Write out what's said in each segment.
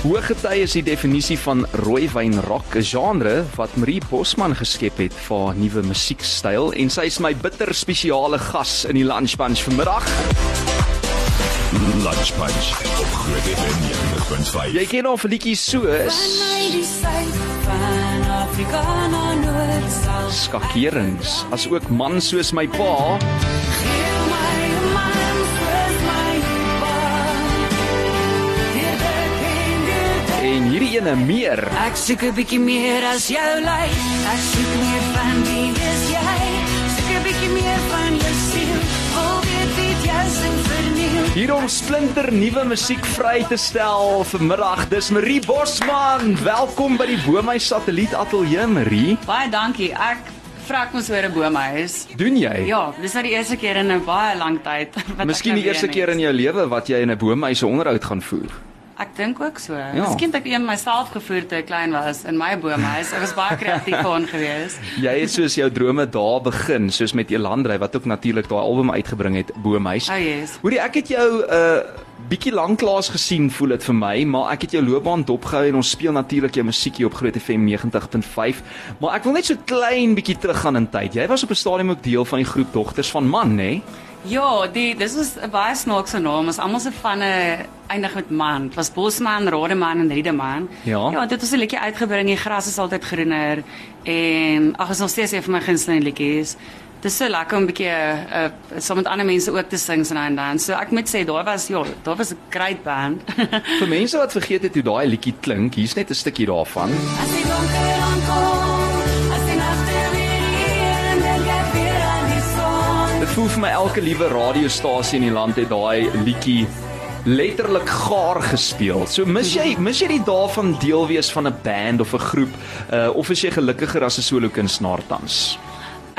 Hoëgety is die definisie van rooiwyn rock, 'n genre wat Marie Bosman geskep het vir haar nuwe musiekstyl en sy is my bitter spesiale gas in die Lunch Bunch vanmiddag. Lunch Punch op Groot FM 90.5. Jy ken al vir liedjies soos skakerings, as ook man soos my pa en hierdie ene meer. Ek soek 'n bietjie meer as jou lyf. Ek soek meer van wie is jy? Soek 'n bietjie meer van jou siel. Wil weet wie jy sing verniel. Hier om splinter nuwe musiek vry te stel vanmiddag. Dis Marie Bosman. Welkom by die Bo my Satelliet Ateljee Marie. Baie dankie. Ek vrak mos oor 'n boomhuis. Doen jy? Ja, dis nou die eerste keer in 'n baie lang tyd wat Miskien nou die eerste weer keer in jou lewe wat jy in 'n boomhuis 'n onderhoud gaan voer. Ek dink ook so. Ja. Miskien ek een myself gevoer toe ek klein was in my boomhuis. Ek was baie kreatief aan gewees. Jy het soos jou drome daar begin, soos met Elandrey wat ook natuurlik daai album uitgebring het, Boomhuis. Oh yes. Hoorie, ek het jou 'n uh, bietjie lanklaas gesien, voel dit vir my, maar ek het jou loopbaan dopgehou en ons speel natuurlik jou musiekie op Groot FM 90.5. Maar ek wil net so klein bietjie teruggaan in tyd. Jy was op 'n stadium ook deel van die groep Dogters van Man, nê? Nee? Ja, die dis was 'n baie snaakse naam. Ons almal se vanne eindig met man. Dit was Bosman, Rademan en Riedeman. Ja. Ja, dit was 'n liedjie uitgebring. Die gras is altyd groener en ag, is nog steeds een van my gunsteling liedjies. Dit is so lekker om 'n bietjie uh, uh saam met ander mense ook te sing so nou en dan. So ek moet sê daar was ja, daar was 'n great band. Vir mense wat vergeet het hoe daai liedjie klink, hier's net 'n stukkie daarvan. As die donker voel vir my elke liewe radiostasie in die land het daai liedjie letterlik gaar gespeel. So mis jy mis jy die dae van deel wees van 'n band of 'n groep uh, of is jy gelukkiger as 'n solo kunstenaar tans?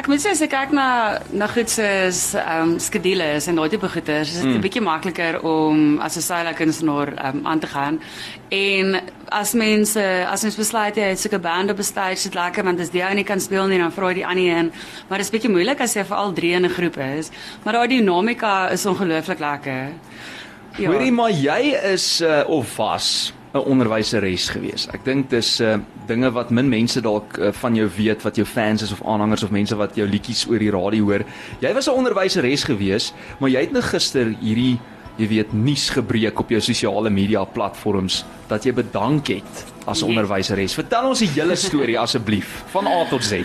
Ek moet sê as ek kyk na na goed soos ehm um, skedules en daai tipe goeters, is dit 'n Mm. bietjie makliker om as 'n solo kunstenaar ehm um, aan te gaan. En as mense as ons besluit jy het so 'n band op 'n stage, dit lekker want as die ou nie kan speel nie, dan vra jy die ander een. Maar dit is bietjie moeilik as jy vir al drie in 'n groep is. Maar daai dinamika is ongelooflik lekker. Ja. Hoorie maar jy is uh, of was 'n onderwyseres gewees. Ek dink dis uh, dinge wat min mense dalk uh, van jou weet wat jou fans is of aanhangers of mense wat jou liedjies oor die radio hoor. Jy was 'n onderwyseres gewees, maar jy het nou gister hierdie jy weet nuus gebreek op jou sosiale media platforms dat jy bedank het as Ja. onderwyseres. Vertel ons die hele storie asseblief van A tot Z.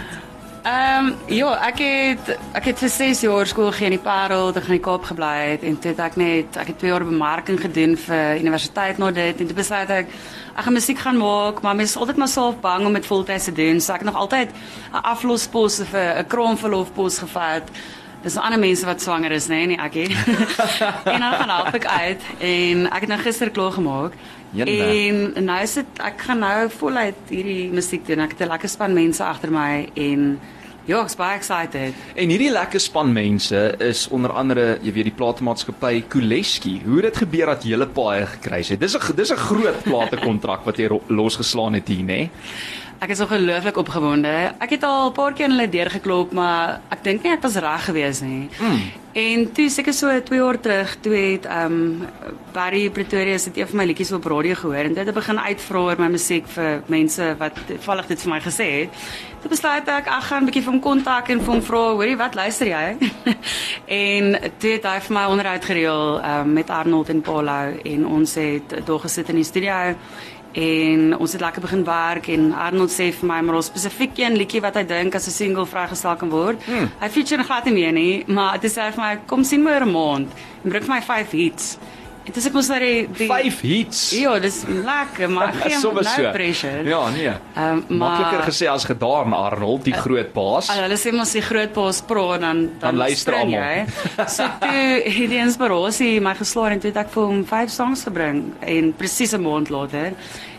Ehm um, ja, ek het ek het vir 6 jaar skool gegee in die Parel, toe gaan die Kaap gebly het en toe het ek net ek het 2 jaar bemarking gedoen vir universiteit na dit en toe besluit ek ek gaan musiek gaan maak, maar mens is altyd maar self bang om dit voltyds te doen. So ek het nog altyd 'n aflospos of 'n kraamverlofpos gevat. Dis ander mense wat swanger is, nee, nie ek nie. en dan gaan help ek uit en ek het nou gister klaar gemaak. En nou is dit ek gaan nou voluit hierdie musiek doen. Ek het 'n lekker span mense agter my en ja, ek's baie excited. En hierdie lekker span mense is onder andere, jy weet, die platenmaatskappy Kuleski. Hoe het dit gebeur dat jy hulle paai gekry het? Dis 'n dis 'n groot platekontrak wat jy losgeslaan het hier, nê? Ek is ongelooflik opgewonde. Ek het al 'n paar keer in hulle deur geklop, maar ek dink nie ek was reg gewees nie. Mm. En toe seker so 2 jaar terug, toe het um, Barry Pretoria se een van my liedjies op radio gehoor en dit het begin uitvra oor my musiek vir mense wat vallig dit vir my gesê het. Toe besluit ek ek gaan 'n bietjie vir hom kontak en vir hom vra, hoorie, wat luister jy? en toe het hy vir my onderhoud gereël um, met Arnold en Paulo en ons het daar gesit in die studio en ons het lekker begin werk en Arnold sê vir my maar ons spesifiek een liedjie wat hy dink as 'n single vrygestel kan word. Hmm. Hy feature glad nie meer nie, maar dit sê vir my kom sien my oor 'n maand en bring vir my 5 hits. En dis ek mos nou die, die 5 hits. Ja, dis lekker, maar geen so. pressure. Ja, nee. Maar Makliker gesê as gedaan Arnold, die groot baas. Al hulle sê mos die groot paas praat dan dan, Dan luister almal. So toe het die inspirasie my geslaan en toe het ek vir hom 5 songs gebring en presies 'n maand later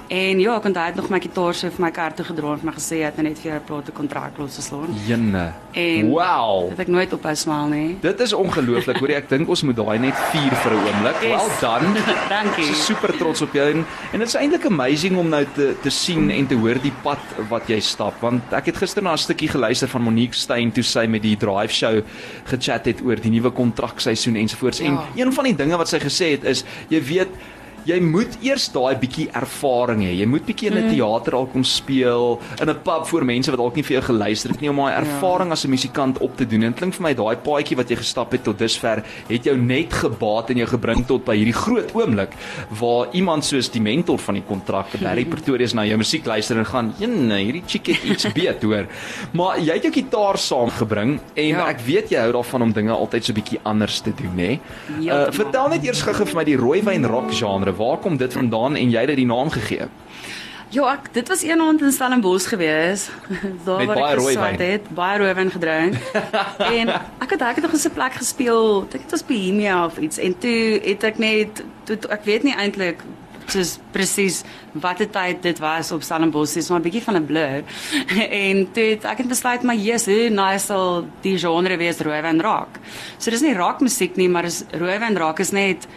En ja, ek onthou hy het nog my gitaar so vir my kar toe gedra en vir my gesê hy het nou net vir 'n plate kontrak losgeslaan. Jenne. En Wow. Het ek nooit ophou smaal nie. Dit is ongelooflik. Hoorie, ek dink ons moet daai net vier vir 'n oomblik. Yes. Well done. Dankie. Ek is super trots op jou en en dit is eintlik amazing om nou te te sien en te hoor die pad wat jy stap want ek het gister na 'n stukkie geluister van Monique Stein toe sy met die Drive Show gechat het oor die nuwe kontrakseisoen ensovoorts Ja. en een van die dinge wat sy gesê het is jy weet jy moet eers daai bietjie ervaring hê. Jy moet bietjie in 'n teater al kom speel, in 'n pub voor mense wat dalk nie vir jou geluister het nie om daai ervaring as 'n musikant op te doen. En dit klink vir my daai paadjie wat jy gestap het tot dusver het jou net gebaat en jou gebring tot by hierdie groot oomblik waar iemand soos die mentor van die kontrak, Barry Pretorius na jou musiek luister en gaan, "Jene, hierdie chick het iets beet, hoor." Maar jy het jou gitaar saamgebring en Ja. ek weet jy hou daarvan om dinge altyd so bietjie anders te doen, hè. Uh, Heeltemal. vertel net eers gou-gou vir my die rooiwyn rock genre. Waar kom dit vandaan en jy het dit die naam gegee? Ja, ek dit was een aand in Stellenbosch gewees. Daar Met waar ek geswat het, baie rooiwyn gedrink. en ek het ek het nog eens 'n plek gespeel. Ek dit was Bohemia of iets en toe het ek net toe ek weet nie eintlik soos presies watter tyd dit was op Stellenbosch, dis maar 'n bietjie van 'n blur. en toe het ek het besluit maar yes, hoe nice sal die genre wees rooiwyn rock. So dis nie rock musiek nie, maar dis rooiwyn rock is net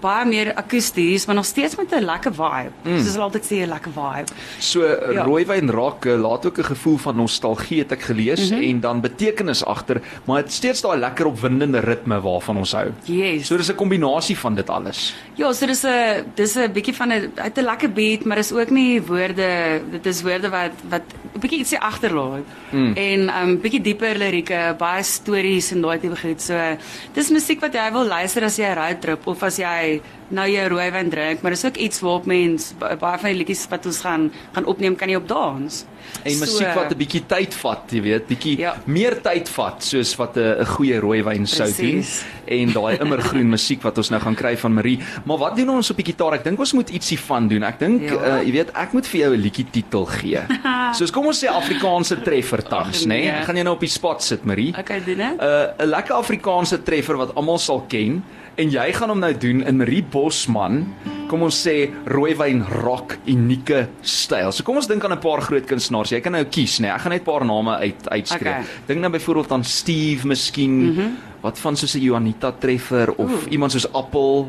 baie meer akoesties, maar nog steeds met 'n lekker vibe. Mm. Soos hulle altyd sê, 'n lekker vibe. So ja. Ja. rooiwyn rock eh, laat ook 'n gevoel van nostalgie het ek gelees mm -hmm. en dan betekenis agter, maar dit steeds daai lekker opwindende ritme waarvan ons hou. Yes. So dis 'n kombinasie van dit alles. Ja, so dis 'n dis 'n bietjie van 'n uit 'n lekker beat, maar dis ook nie woorde, dit is woorde wat wat 'n bietjie ietsie agterlaat. Mm. En um bietjie dieper lirieke, baie stories en daai tipe goed. So dis musiek wat jy wil luister as jy 'n roadtrip of as jy I. nou jou rooiwyn drink, maar dis ook iets waarop mens ba- baie van die liedjies wat ons gaan gaan opneem kan jy op dans. En musiek wat 'n bietjie tyd vat, jy weet, bietjie ja. Meer tyd vat soos wat 'n 'n goeie rooiwyn sou doen. En daai immergroen musiek wat ons nou gaan kry van Marie. Maar wat doen ons op die gitaar? Ek dink ons moet ietsie van doen. Ek dink Ja. uh, jy weet, ek moet vir jou 'n liedjie titel gee. Soos kom ons sê Afrikaanse treffer tans, nê? Nee? Ek gaan jou nou op die spot sit, Marie. Okay, doen dit. Uh, 'n lekker Afrikaanse treffer wat almal sal ken en jy gaan hom nou doen in Marie Bosman. Kom ons sê rooiwyn rock unieke styl. So kom ons dink aan 'n paar groot kunstenaars. Jy kan nou kies, nê. Nee. Ek gaan net 'n paar name uit uitskree. Okay. Dink nou byvoorbeeld aan Steve miskien. Mm -hmm. Wat van soos 'n Juanita treffer of Oeh. iemand soos Appel.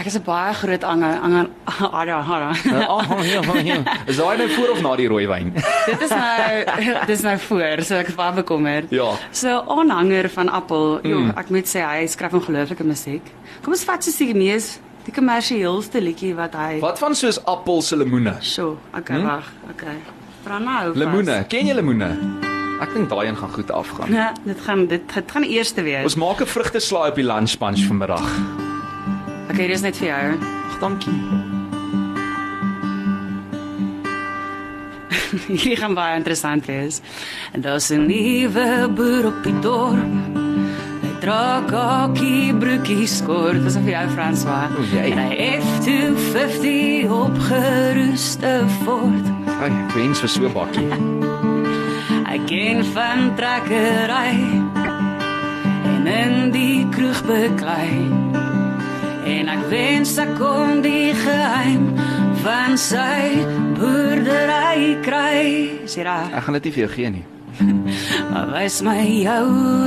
Ek is 'n baie groot anger anger ara ara. Uh, oh, ja, ja. Is daai nou voor of na die rooiwyn? Dit is nou dit is nou voor, so ek is baie bekommerd. Ja. So aanhanger van Appel, mm. jo, ek moet sê hy skryf ongelooflike musiek. Kom ons vat so die mees die kommersieelste liedjie wat hy Wat van soos Appel se lemoene? So, okay, Hmm? hmm? wag, okay. Vra nou. vas. Lemoene. Ken jy lemoene? Ek dink daai een gaan goed afgaan. Nee, dit gaan dit, dit gaan die eerste wees. Ons maak 'n vrugteslaai op die lunch punch vanmiddag. Okay, dis net vir jou. Ag, dankie. Hierdie gaan baie interessant wees. En daar's 'n nuwe boer op die dorp. Hy dra kakie broekies kort, dis vir jou François. O, jy. En hy F250 opgeroeste fort. Ai, ek wens vir so 'n bakkie. Hy ken van trekkery en in die kroeg beklei. En ek wens ek kon die geheim van sy boerdery kry. Sê daar. Ek gaan dit nie vir jou gee nie. Maar wys my jou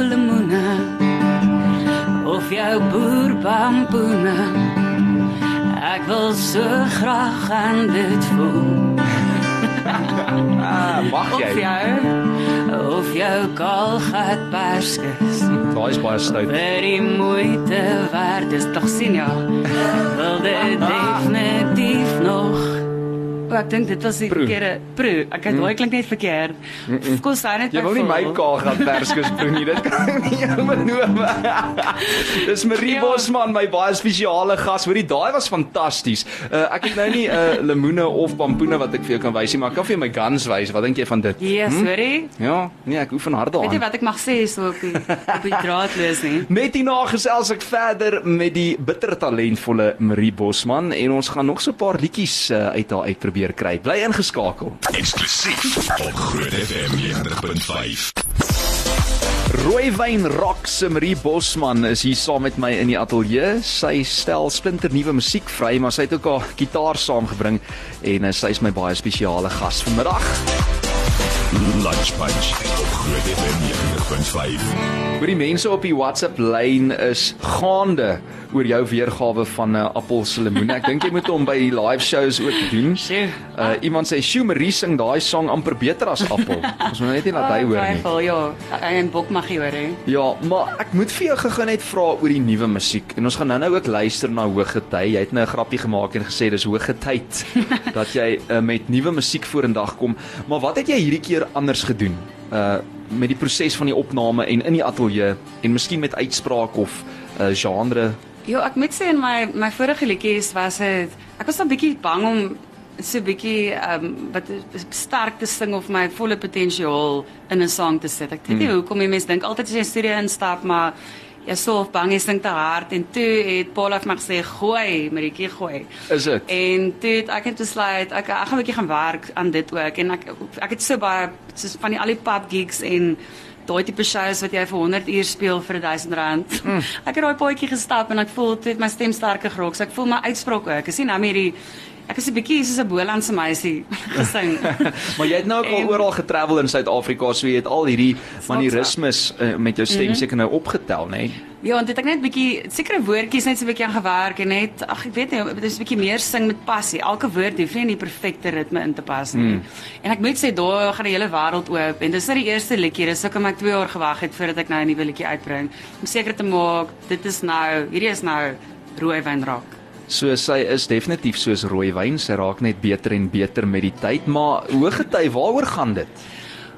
lemoene of jou boerbamboene. Ek wil so graag aan dit voel. Ah, mag Of jy? jou of jou kaalgat perskes. Daai is baie stout. Vir die moeite werd is tog sien ja. Wil dit definitief nog O, ek dink dit was die Proe. verkeerde proe. Ek het daai klink net verkeerd. Kom staan net Jy wil nie my kaal gaan perskes proe nie. Dit kan nie benoem. Dis Marie Ja. Bosman, my baie spesiale gas. Hoorie, daai was fantasties. Uh, ek het nou nie 'n uh, lemoene of bamboene wat ek vir jou kan wys nie, maar ek kan vir jou my guns wys. Wat dink jy van dit? Yes, sorry. Ja, nee, ek oefen hard Weet jy daaraan. wat ek mag sê so op die op die draadloos nie? Net hierna gesels ek verder met die bitter talentvolle Marie Bosman en ons gaan nog so 'n paar liedjies uh, uit haar uitprobeer kry. Bly ingeskakel. Eksklusief op Groot FM 90.5. Rooiwyn Rock se Marie Bosman is hier saam met my in die ateljee. Sy stel splinter nuwe musiek vry, maar sy het ook haar gitaar saamgebring en uh, sy is my baie spesiale gas vanmiddag. Lunch Punch op Groot FM 90.5. Vir die mense op die WhatsApp lyn is gaande oor jou weergawe van 'n uh, appel se lemoen. Ek dink jy moet hom by die live shows ook doen. Uh iemand sê Sjoe Marie sing daai song amper beter as appel. Ons moet net nie laat hy hoor nie. Twyfel, ja. Hy en Bok mag jy hoor hè. Ja, maar ek moet vir jou gou net vra oor die nuwe musiek. En ons gaan nou-nou ook luister na Hoëgety. Jy het nou 'n grappie gemaak en gesê dis Hoëgetyd dat jy uh, met nuwe musiek vorendag kom. Maar wat het jy hierdie keer anders gedoen? Uh met die proses van die opname en in die ateljee en miskien met uitspraak of uh genre. Ja, ek moet sê in my my vorige liedjies was dit ek was 'n bietjie bang om so 'n bietjie ehm um, wat sterk te sing of my volle potensiaal in 'n sang te sit. Ek weet nie Hmm. hoekom mense dink altyd as jy in 'n studio instap, maar jy sou of bang jy sing te hard en toe het Paul af my gesê gooi, Maritjie gooi. Is dit? En toe het ek net besluit ek ek gaan 'n bietjie gaan werk aan dit ook en ek ek het so baie soos van die al die pub gigs en daai tipe shows wat jy vir 100 uur speel vir R1000. Mm. Ek het daai paadjie gestap en ek voel toe het my stem sterker geraak. So ek voel my uitspraak ook. Ek is nie nou meer die ek is 'n bietjie soos 'n Bolandse meisie gesing. Maar jy het nou ook al En- oral getravel in Suid-Afrika, so jy het al hierdie manierismes uh, met jou stem seker nou opgetel, né? Ja, en dit ek net bietjie sekere woordjies net so 'n bietjie aan gewerk en net ag ek weet nie, dit is 'n bietjie meer sing met passie. Elke woord hoef nie in die perfekte ritme in te pas nie. Mm. En ek moet sê daar gaan die hele wêreld oop en dis nie die eerste liedjie, dis hoekom ek 2 jaar gewag het voordat ek nou 'n nuwe liedjie uitbring om seker te maak dit is nou, hierdie is nou rooi wynraak. So sy is definitief soos rooi wyn, sy raak net beter en beter met die tyd, maar Hoëgety, waaroor gaan dit?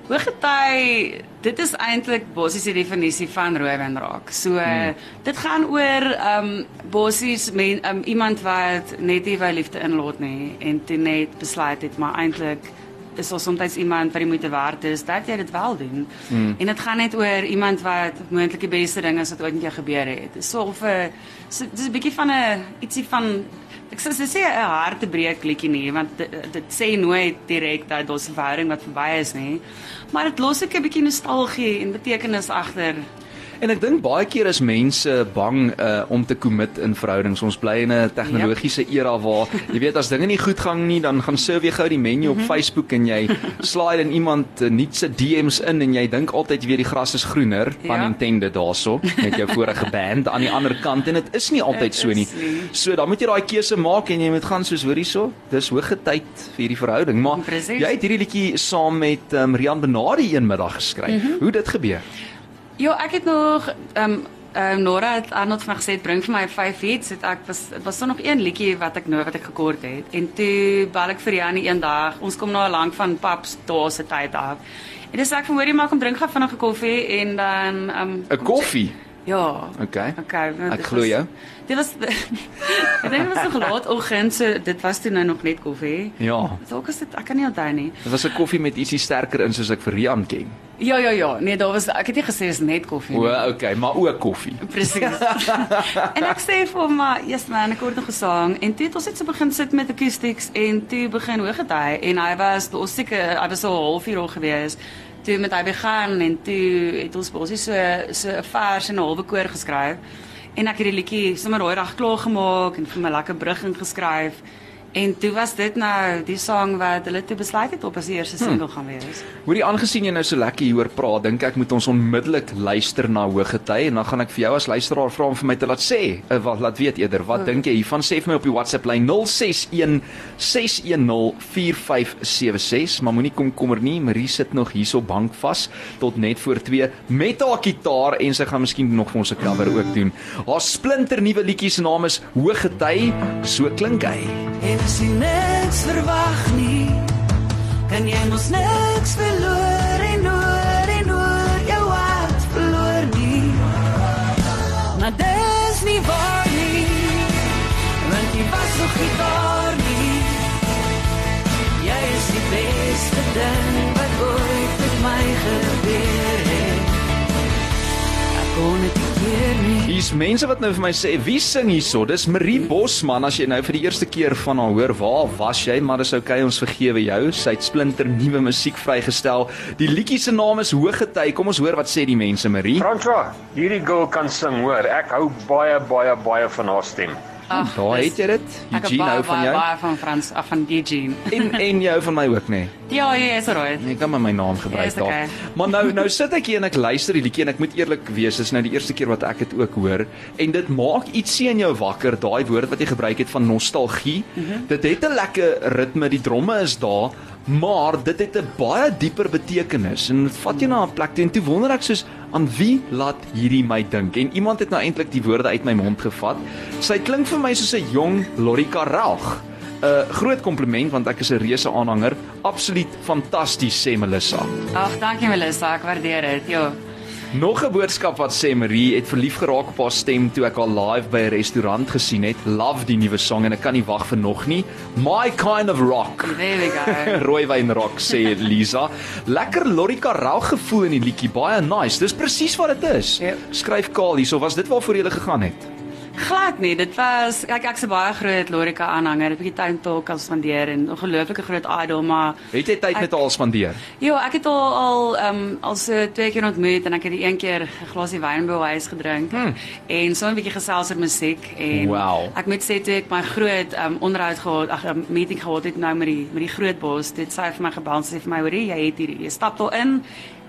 Hoogety, dit is eintlik basies die definisie van rooi wynraak. So hmm. dit gaan oor ehm um, basies men um, iemand wat net nie wou liefde inlaat nie en toe net besluit het maar eintlik is daar soms iemand wat jy moet werd is dat jy dit wel doen. Hmm. En dit gaan net oor iemand wat moontlik die beste ding is wat ooit met jou gebeur het. Dis so of 'n so, dis 'n bietjie van 'n ietsie van Ek sê dis 'n hartebreek liedjie nie, want dit, dit sê nooit direk dat daar 'n verhouding wat verby is nie. Maar dit los ook 'n bietjie nostalgie en betekenis agter. En ek dink baie keer is mense bang uh, om te commit in verhoudings. Ons bly in 'n tegnologiese era waar jy weet as dinge nie goed gaan nie, dan gaan surf jy gou die menu op Facebook en jy slide in iemand uh, nuut se DM's in en jy dink altyd jy weet die gras is groener, van Ja. intended daarso met jou vorige band aan die ander kant en dit is nie altyd so nie. nie. So dan moet jy daai keuse maak en jy moet gaan soos hoor hierso, dis hoë tyd vir hierdie verhouding. Maar Presies. jy het hierdie liedjie saam met um, Rian Benadi een middag geskryf. Mm -hmm. Hoe dit gebeur? Ja, ek het nog ehm um, um, Nora het Arnold my gesê bring vir my 5 hits. Het ek was dit was so nog een liedjie wat ek nou wat ek gekort het. En toe bel ek vir Janie eendag. Ons kom nou al lank van paps daar se tyd af. En dis ek van hoorie maak om drink gou vinnig 'n koffie en dan ehm um, 'n Koffie. Ja. Okay. Okay, want Ek glo jou. Dit was Ek dink dit was nog laat oggend, so dit was toe nou nog net koffie. Ja. Dalk is dit ek kan nie onthou nie. Dit was 'n koffie met ietsie sterker in soos ek vir Rian ken. Ja ja ja, nee, daar was ek het nie gesê dis net koffie O, nie. okay, maar ook koffie. Presies. en ek sê vir hom, maar yes man, ek het nog gesang en toe het ons net so begin sit met acoustics en toe begin hoogety en hy was ons seker hy was so 'n halfuur al gewees toe met hy begin en toe het ons basies so so 'n vers en 'n halwe koor geskryf. En ek het die liedjie sommer daai dag klaar gemaak en vir my lekker brug ingeskryf en toe was dit nou die sang wat hulle toe besluit het op as die eerste single gaan wees. Hoorie aangesien jy nou so lekker hieroor praat, dink ek moet ons onmiddellik luister na Hoëgety en dan gaan ek vir jou as luisteraar vra om vir my te laat sê, uh, wat laat weet eerder, wat dink jy hiervan? Sê vir my op die WhatsApp lyn 061 610 4576, maar moenie komkommer nie, Marie sit nog hierso bank vas tot net voor 2 met haar gitaar en sy gaan miskien nog vir ons 'n cover ook doen. Haar splinter nuwe liedjie se naam is Hoëgety, so klink hy. En as jy niks verwag nie, kan jy mos niks verloor en oor en oor jou hart verloor nie. Maar dis nie waar nie, want jy was nog nie daar nie. Jy is die beste ding wat ooit met my gebeur het. Ek kon dit. Hier's mense wat nou vir my sê, "Wie sing hierso?" Dis Marie Bosman. As jy nou vir die eerste keer van haar hoor, waar was jy? Maar dis oukei, ons vergewe jou. Sy het splinter nuwe musiek vrygestel. Die liedjie se naam is Hoëgety. Kom ons hoor wat sê die mense, Marie. Franswa, hierdie girl kan sing, hoor. Ek hou baie baie baie van haar stem. Ag, Daar het jy dit. Eugene baie hou van baie jou. baie van Frans, af van Eugene. En en jy hou van my ook, nê? Nee. Ja, jy is reg. Ek kan maar my naam gebruik Ja, is daar. okay. Maar nou nou sit ek hier en ek luister die liedjie en ek moet eerlik wees, dis nou die eerste keer wat ek dit ook hoor en dit maak ietsie in jou wakker, daai woord wat jy gebruik het van nostalgie. Mm. -hmm. Dit het 'n lekker ritme, die dromme is daar, maar dit het 'n baie dieper betekenis en dit vat jou na 'n plek toe en toe wonder ek soos aan wie laat hierdie my dink? En iemand het nou eintlik die woorde uit my mond gevat. Sy klink vir my soos 'n jong Lorika Rauch. 'n uh, Groot kompliment want ek is 'n reuse aanhanger. Absoluut fantasties sê Melissa. Ag, dankie Melissa, ek waardeer dit. Ja. Nog 'n boodskap wat sê Marie het verlief geraak op haar stem toe ek haar live by 'n restaurant gesien het. Love die nuwe song en ek kan nie wag vir nog nie. My kind of rock. There we go. Rooiwyn rock sê Lisa. Lekker Lorika Rau gevoel in die liedjie, baie nice. Dis presies wat dit is. Ja. Skryf Kaal hierso, was dit waarvoor jy gegaan het? Glad nie, dit was ek ek's 'n baie groot Lorika aanhanger. Ek het 'n bietjie tyd talk al spandeer en 'n ongelooflike groot idol, maar Het jy tyd Ek- met haar spandeer? Ja, ek het al al ehm um, al so twee keer ontmoet en ek het die een keer 'n glasie wyn by haar huis gedrink Hmm. en so 'n bietjie gesels oor musiek en Wow. ek moet sê toe ek my groot ehm um, onderhoud gehad, ag 'n meeting gehad het nou met die met die groot bos, dit sê vir my gebel sê vir my, "Hoorie, jy het hier jy stap al in."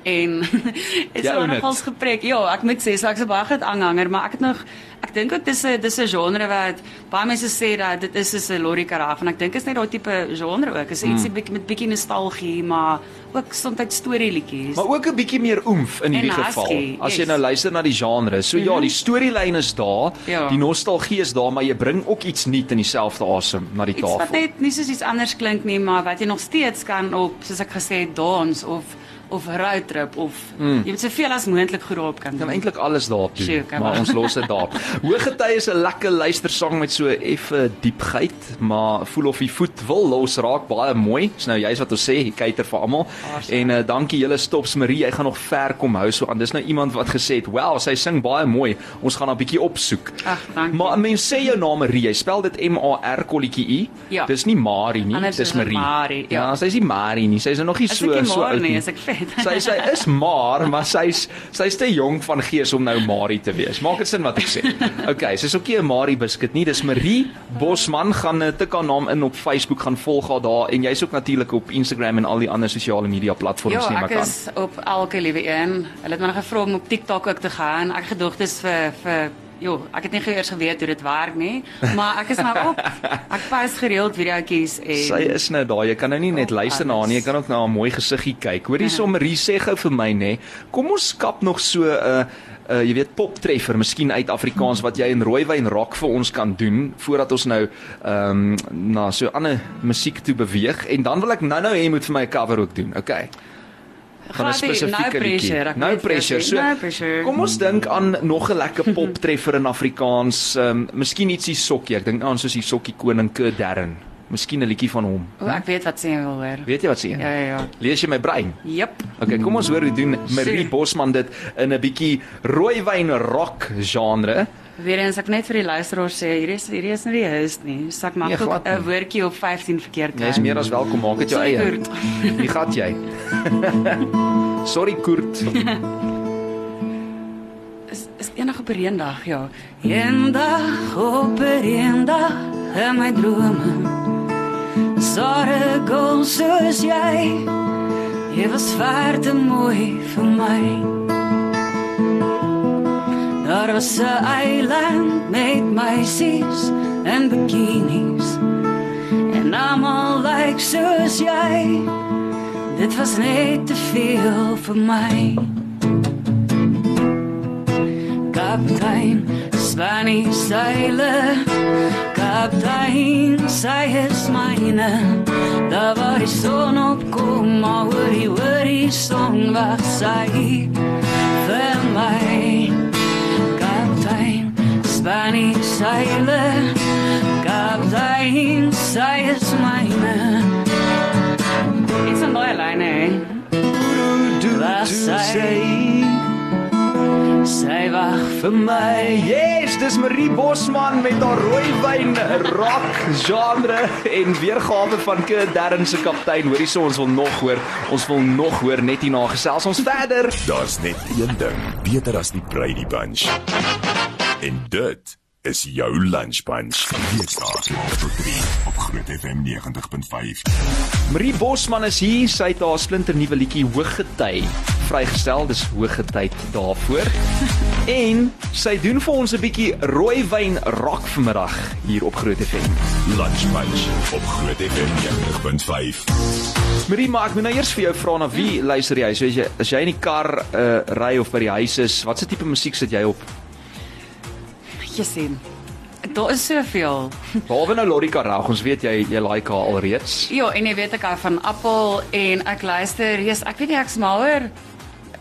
En dit Jy so own it. nogals gepreek. Ja, ek moet sê so ek's 'n baie groot aanhanger, maar ek het nog ek dink ook dis 'n dis 'n genre wat baie mense sê dat dit is soos 'n Lorry Karaf en ek dink is net daai tipe genre ook. Is Hmm. ietsie bietjie met bietjie nostalgie, maar ook soms storieliedjies. Maar ook 'n bietjie meer oomf in hierdie husky, geval. As jy yes. nou luister na die genre. So ja, die storielyn is daar, Ja. die nostalgie is daar, maar jy bring ook iets nuut in dieselfde asem na die iets wat tafel. net nie soos iets anders klink nie, maar wat jy nog steeds kan op soos ek gesê het dans of of roadtrip of mm. jy moet soveel as moontlik goed daarop kan Hmm. kan doen. eintlik alles daarop doen, kan maar ons los dit daar. Hoëgety is 'n lekker luistersang met so effe diepheid, maar voel of die voet wil los raak baie mooi. Dis nou juist wat ons sê, jy kuiter vir almal. En uh, dankie julle stops Marie, jy gaan nog ver kom hou so aan. Dis nou iemand wat gesê het, "Wel, sy sing baie mooi. Ons gaan haar bietjie opsoek." Ag, dankie. Maar 'n mens sê jou naam Marie, jy spel dit M A R kolletjie I. Ja. Dis nie Marie nie, Anders dis Marie. Marie, ja, ja. sy's nie Marie nie. Sy's nog nie so so oud nie. is ek vet. Sy sy is maar, maar sy's sy's te jonk van gees om nou Marie te wees. Maak dit sin wat ek sê. Okay, sy's ook nie 'n Marie biscuit nie. Dis Marie Bosman gaan 'n tik haar naam in op Facebook gaan volg haar daar en jy's ook natuurlik op Instagram en al die ander sosiale media platforms Ja, nie ek maar is op elke liewe een. Hulle het my nog gevra om op TikTok ook te gaan. Ek het gedog dis vir vir Jo, ek het nie eers geweet hoe dit werk nie, maar ek is nou op. Ek pas gereeld videoetjies en Sy is nou daar. Jy kan nou nie net Op luister na haar nie, jy kan ook na haar mooi gesiggie kyk. Hoorie so Marie sê gou vir my nê. Kom ons skap nog so 'n uh, uh jy weet poptreffer, miskien uit Afrikaans wat jy in rooiwyn rock vir ons kan doen voordat ons nou ehm um, na so ander musiek toe beweeg en dan wil ek nou-nou hê jy moet vir my 'n cover ook doen. Okay. Van 'n spesifieke no pressure, liedjie. ek No weet jy, pressure. So no pressure. kom ons dink aan nog 'n lekker poptreffer in Afrikaans. Ehm um, miskien ietsie sokkie. Ek dink aan soos die sokkie koning Kurt Darren. Miskien 'n liedjie van hom. O, ek weet wat sê jy wil hoor. Weet jy wat sê? Ja ja ja. Lees jy my brein? Jep. Okay, kom ons hoor hoe doen Marie. Bosman dit in 'n bietjie rooiwyn rock genre. Weer eens ek net vir die luisteraars sê, hierdie is hierdie is nie die host nie. So ek maak Nee, ook. 'n woordjie op 15 verkeerd Jy is meer as welkom, maak dit jou Sorry, eie. Wie gat jy? Sorry Kurt. is is eendag op 'n eendag, ja. Eendag op 'n eendag in my drome. Sare gou soos jy. Jy was ver te mooi vir my. Daar was 'n eiland met meisies in bikinis. En almal lyk like soos jy. Dit was net te veel vir my. Kaptein, Spanie seile. Kaptein, sy is myne. Daar waar die son opkom, maar hoor die song wat sy vir my. Kaptein, Spanie seile. Kaptein, sy is myne. Iets aan daai lyne, hè? Wat sy Sy wag vir my. Yes, dis Marie Bosman met haar rooiwyn rock genre en weergawe van Kurt Darren se kaptein. Hoorie so ons wil nog hoor. Ons wil nog hoor net hierna gesels ons verder. Daar's net een ding beter as die Brady Bunch. En dit is jou lunchpunch. Weekdae 12 tot 3 op Groot FM 90.5. Marie Bosman is hier, sy het haar splinter nuwe liedjie Hooggety vrygestel. Dis hooggetyd daarvoor. en sy doen vir ons 'n bietjie rooiwyn rock vanmiddag hier op Groot FM. Lunchpunch op Groot FM 90.5. Marie, maar ek moet nou eers vir jou vra na wie luister jy? So as jy as jy in die kar uh, ry of by die huis is, watse tipe musiek sit jy op? Jy sien. Daar is soveel. Behalwe nou Lorika Reg, ons weet jy jy like haar alreeds. Ja, en jy weet ek hou van Appel en ek luister, yes, ek weet nie ek's mal oor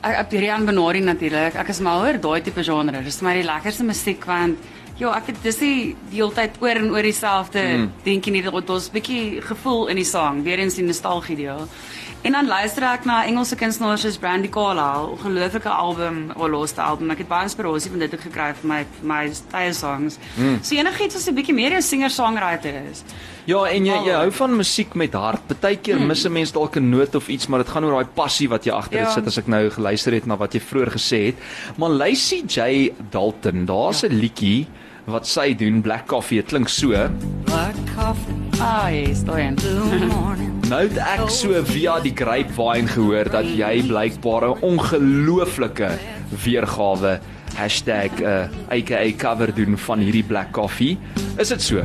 ek op Rian Benori natuurlik. Ek is mal oor daai tipe genre. Dis vir my die lekkerste musiek want ja, ek het dis nie die hele tyd oor en oor dieselfde mm. dinkie nie. Ons 'n bietjie gevoel in die sang, weer eens die nostalgie deel. En dan luister ek na Engelse kunstenaars soos Brandy Carlile, ongelooflike album, haar laaste album. Ek het baie inspirasie van dit ook gekry vir my vir my style songs. Mm. So enigiets wat 'n bietjie meer 'n singer-songwriter is. Ja, en jy jy hou van musiek met hart. Partykeer Hmm. mis 'n mens dalk 'n noot of iets, maar dit gaan oor daai passie wat jy agter dit Ja. sit as ek nou geluister het na wat jy vroeër gesê het. Maar Lacey J Dalton, daar's Ja. 'n liedjie wat sy doen, Black Coffee, dit klink so. Black coffee, Yes, daai een. blue morning. Nou het ek so via die grapevine gehoor dat jy blykbaar 'n ongelooflike weergawe hashtag uh, aka cover doen van hierdie Black Coffee. Is dit so?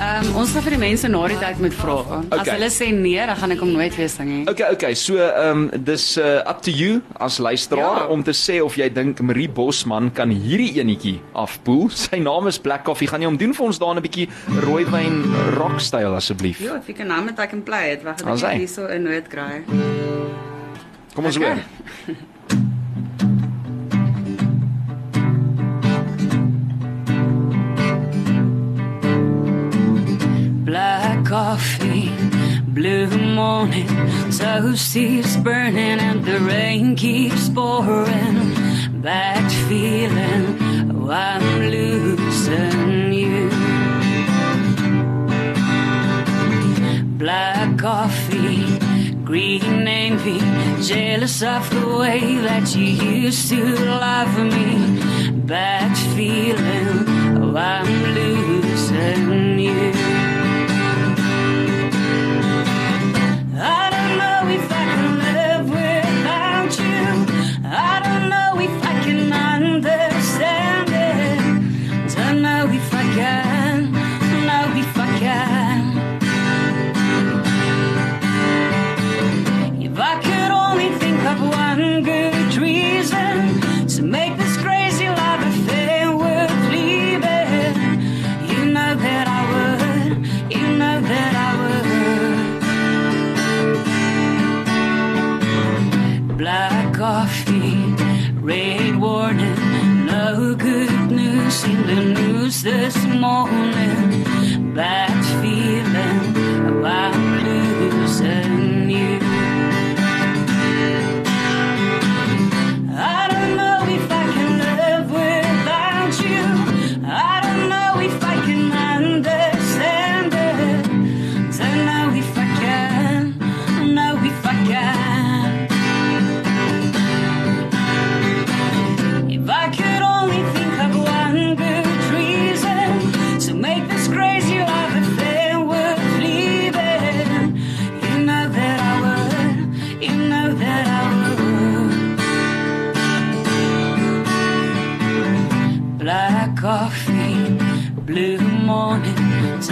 Ehm um, ons gaan vir die mense na die tyd moet vra. As Okay. hulle sê nee, dan gaan ek hom nooit weer sing nie. Okay, okay. So, ehm um, dis uh, up to you as luisteraar Ja. om te sê of jy dink Marie Bosman kan hierdie enetjie afpoel. Sy naam is Black Coffee. Gaan jy hom doen vir ons daar 'n bietjie rooiwyn rockstyl asseblief? Ja, if you can name it, I can play it. Wag, As ek hy. hier so 'n noot kry. Kom ons Okay. hoor. coffee, blue morning, toasties burning and the rain keeps pouring. That feeling, oh, I'm losing you. Black coffee, green envy, jealous of the way that you used to love me. Bad feeling, oh, I'm losing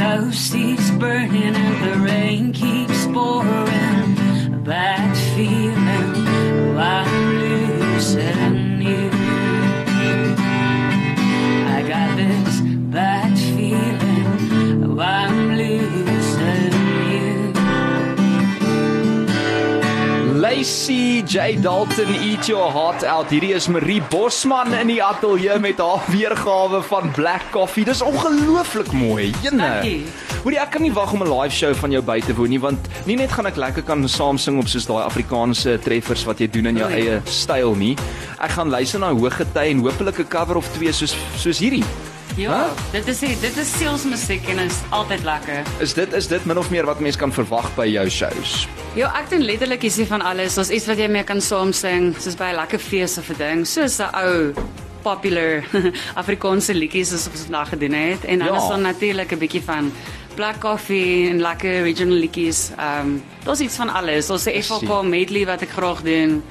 toasties burning, and the rain keeps pouring. Lacey J Dalton eat your heart out. Hierdie is Marie Bosman in die ateljee met haar weergawe van Black Coffee. Dis ongelooflik mooi. Jene. Hoorie, ek kan nie wag om 'n live show van jou by te woon nie, want nie net gaan ek lekker kan saam sing op soos daai Afrikaanse treffers wat jy doen in jou O, ja. eie styl nie. Ek gaan luister na Hooggety en hopelik 'n cover of twee soos soos hierdie. Ja, Huh? dit is dit is sielsmusiek en is altyd lekker. Is dit is dit min of meer wat mense kan verwag by jou shows? Ja, ek doen letterlik ietsie van alles. Ons iets wat jy mee kan saam sing, soos by 'n lekker fees of 'n ding, soos 'n ou popular Afrikaanse liedjies soos ons vandag gedoen het en dan Ja. is daar natuurlik 'n bietjie van Black Coffee en lekker regional liedjies. Ehm um, daar's iets van alles. Ons 'n FVK medley wat ek graag doen.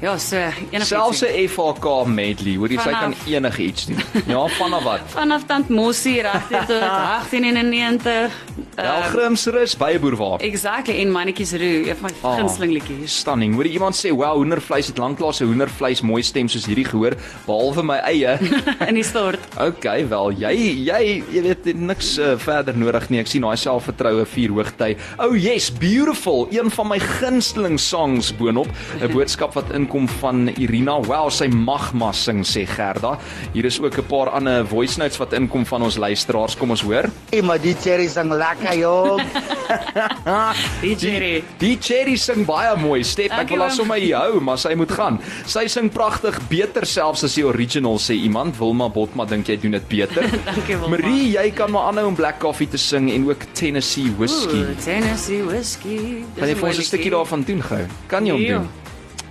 Ja, so enige Selfs 'n FHK medley, hoor jy sy kan Vanaf- enige iets doen. Ja, vanaf wat? vanaf tant Mossie regtig tot 1891. Wel Ehm, Grimsrus by boerwaar. Exactly en mannetjies roe, een van my Ah. gunsteling liedjies. Stunning. Hoor jy iemand sê, "Wow, hoendervleis het lanklaas 'n hoendervleis mooi stem soos hierdie gehoor, behalwe my eie." In die stort. Okay, wel, jy jy jy weet niks uh, verder nodig nie. Ek sien daai selfvertroue vier hoogty. Oh yes, beautiful. Een van my gunsteling songs boonop. 'n Boodskap wat inkom van Irina. Wow, sy magma sing sê Gerda. Hier is ook 'n paar ander voice notes wat inkom van ons luisteraars. Kom ons hoor. Hey, maar die cherry sang lekker joh. Die Jerry. Die Cherry sing baie mooi. Step, ek wil haar sommer hier hou, maar sy moet gaan. Sy sing pragtig, beter selfs as die original sê iemand. Wilma Botma dink jy doen dit beter. Dankie, Wilma. Marie, jy kan maar aanhou om Black Coffee te sing en ook Tennessee Whiskey. Ooh, Tennessee whiskey. Kan jy vir ons 'n stukkie daarvan doen gou? Kan jy hom doen?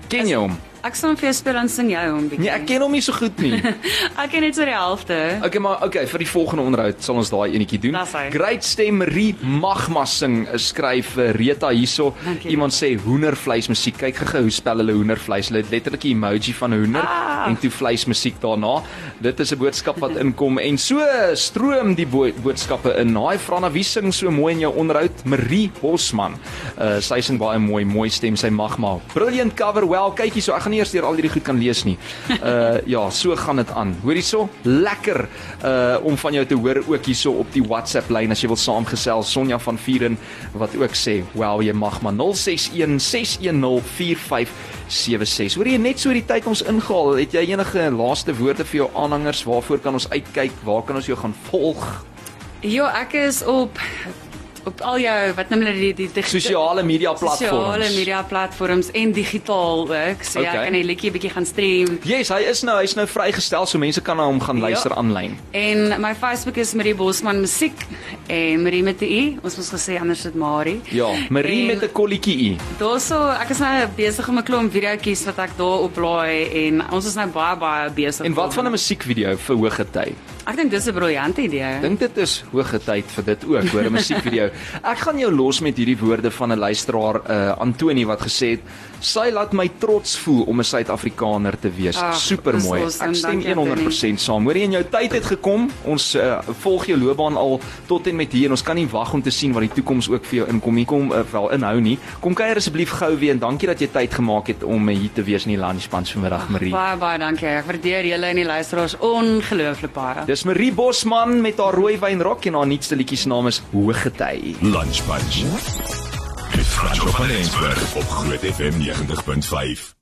Ken jy hom? Ek sal vir jou speel en sing jy hom bietjie. Nee, ek ken hom nie so goed nie. Ek ken net so die helfte. Okay, maar okay, vir die volgende onderhoud sal ons daai enetjie doen. Great stem Marie Magma sing, eh, skryf eh, Rita hierso. Iemand sê hoendervleis musiek. Kyk gou hoe spel hulle hoendervleis. Hulle het letterlik 'n emoji van 'n hoender Ah. En toe vleis musiek daarna. Dit is 'n boodskap wat inkom en so stroom die bo boodskappe in. Haai Franna, wie sing so mooi in jou onderhoud? Marie Bosman. Uh sy sing baie mooi, mooi stem, sy Magma. Brilliant cover. Wel, kyk hierso. Ek gaan nie eers deur al hierdie goed kan lees nie. Uh ja, so gaan dit aan. Hoor hierso, lekker uh om van jou te hoor ook hierso op die WhatsApp lyn as jy wil saamgesels. Sonja van Vieren wat ook sê, "Wow, jy mag maar 061 610 4576." Hoor jy net so die tyd ons ingehaal. Het jy enige laaste woorde vir jou aanhangers? Waarvoor kan ons uitkyk? Waar kan ons jou gaan volg? Ja, ek is op op al jou wat noem hulle die die, die Sosiale media platforms. Sosiale media platforms en digitaal ook. So Okay. jy kan die liedjie bietjie gaan stream. Yes, hy is nou, hy's nou vrygestel so mense kan na hom gaan Ja. luister aanlyn. En my Facebook is Marie Bosman Musiek en Marie met 'n i. Ons moes gesê anders dit Marie. Ja, Marie En- met 'n kolletjie u. Daarso, ek is nou besig om 'n klomp videoetjies wat ek daar oplaai en ons is nou baie baie besig. En wat van 'n musiekvideo vir hoë gety? Ek dink dis 'n briljante idee. Dink dit is hoë tyd vir dit ook, hoor, 'n musiekvideo. Ek gaan jou los met hierdie woorde van 'n luisteraar, uh Antoni wat gesê het, sy laat my trots voel om 'n Suid-Afrikaner te wees. Supermooi. dis awesome. Ek stem Dankie, 100% saam. Hoor jy, en jou tyd het gekom. Ons uh, volg jou loopbaan al tot en met hier en ons kan nie wag om te sien wat die toekoms ook vir jou inkom. Hier kom uh, wel inhou nie. Kom kuier asseblief gou weer en dankie dat jy tyd gemaak het om hier te wees in die lunchpans vanmiddag, Marie. Baie baie dankie. Ek waardeer julle en die luisteraars ongelooflik baie. Dis Marie Bosman met haar rooi wynrok en haar nuutste liedjie se naam is Hoëgety. Lunch Punch. Met Franco van Eensberg op Groot FM 90.5.